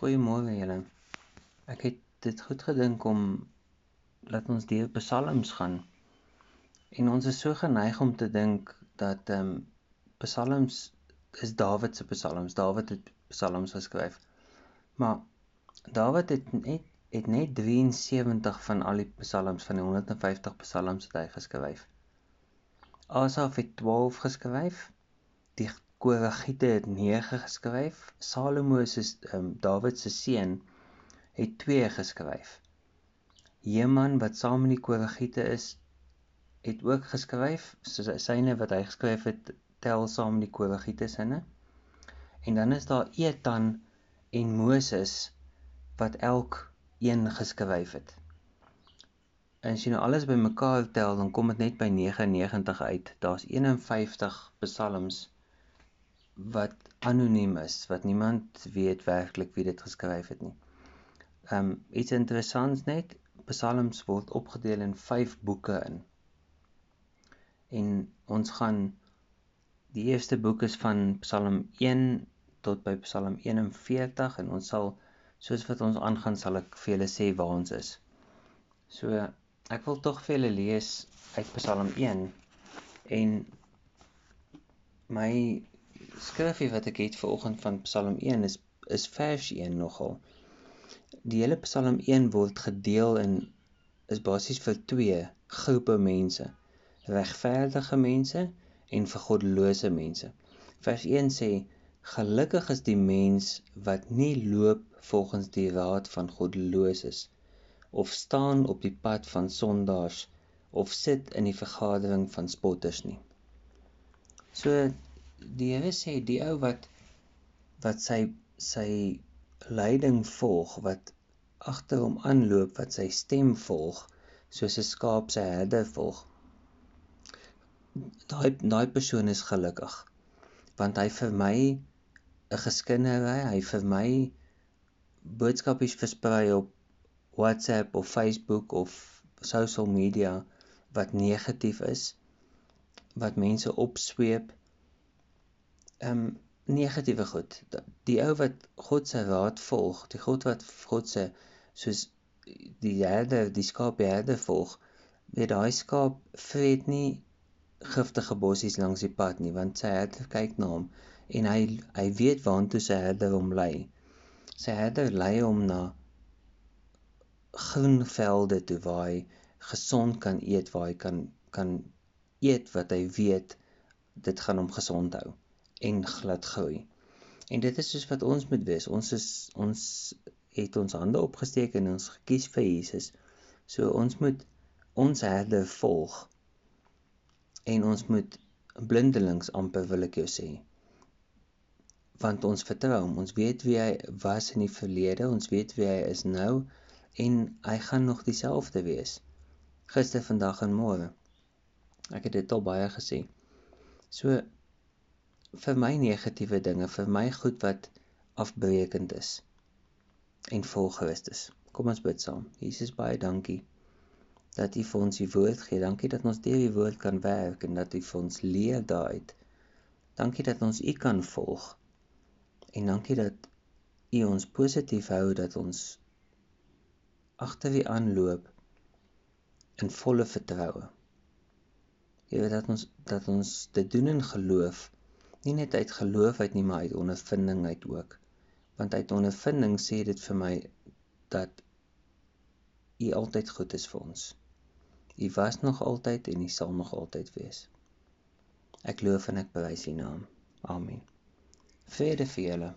Goeiemôre julle. Ek het dit goed gedink om laat ons deur psalms gaan. En ons is so geneig om te dink dat ehm um, psalms is Dawid se psalms. Dawid het psalms geskryf. Maar Dawid het net het net 73 van al die psalms van die 150 psalms wat hy geskryf. Asaf het 12 geskryf. Die Koragiete het 9 geskryf. Salomo se um, Dawid se seun het 2 geskryf. Heman wat saam met die Koragiete is, het ook geskryf. So syne wat hy geskryf het, tel saam met die Koragiete sinne. En dan is daar Etan en Moses wat elk een geskryf het. En as jy nou alles bymekaar tel, dan kom dit net by 99 uit. Daar's 51 psalms wat anoniem is, wat niemand weet werklik wie dit geskryf het nie. Ehm um, iets interessants net, Psalms word opgedeel in 5 boeke in. En ons gaan die eerste boek is van Psalm 1 tot by Psalm 41 en ons sal soos wat ons aangaan sal ek vir julle sê waar ons is. So ek wil tog vir julle lees uit Psalm 1 en my skrifgie wat ek het vir oggend van Psalm 1 is is vers 1 nogal. Die hele Psalm 1 word gedeel in is basies vir twee groepe mense. Regverdige mense en vir goddelose mense. Vers 1 sê gelukkig is die mens wat nie loop volgens die raad van goddeloses of staan op die pad van sondaars of sit in die vergadering van spotters nie. So die Here sê die ou wat wat sy sy leiding volg wat agter hom aanloop wat sy stem volg soos 'n skaap sy herde volg daai daai persoon is gelukkig want hy vir my 'n geskindery hy vir my boodskapies versprei op WhatsApp of Facebook of social media wat negatief is wat mense opsweep ehm um, negatiewe goed. Die ou wat God se raad volg, die God wat God se soos die herde, die skaapherde volg, weet daai skaap vreet nie giftige bossies langs die pad nie, want sy herde kyk na hom en hy hy weet waantoe sy herde hom lei. Sy herde lei hom na groen velde toe waar hy gesond kan eet, waar hy kan kan eet wat hy weet dit gaan hom gesond hou en glad groei. En dit is soos wat ons moet wees. Ons is ons het ons hande opgesteek en ons gekies vir Jesus. So ons moet ons herde volg. En ons moet blindelings amper wil ek jou sê. Want ons vertrou hom. Ons weet wie hy was in die verlede, ons weet wie hy is nou en hy gaan nog dieselfde wees. Gister, vandag en môre. Ek het dit al baie gesê. So vir my negatiewe dinge, vir my goed wat afbreekend is en vol Christus. Kom ons bid saam. Jesus baie dankie dat U vir ons die woord gee. Dankie dat ons deur die woord kan werk en dat U vir ons leer daaruit. Dankie dat ons U kan volg. En dankie dat U ons positief hou dat ons agter U aanloop in volle vertroue. Here dat ons dat ons dit doen in geloof nie net uit geloof uit nie, maar uit ondervinding uit ook. Want uit ondervinding sê dit vir my dat U altyd goed is vir ons. U was nog altyd en U sal nog altyd wees. Ek loof en ek prys U naam. Amen. Vrede vir julle.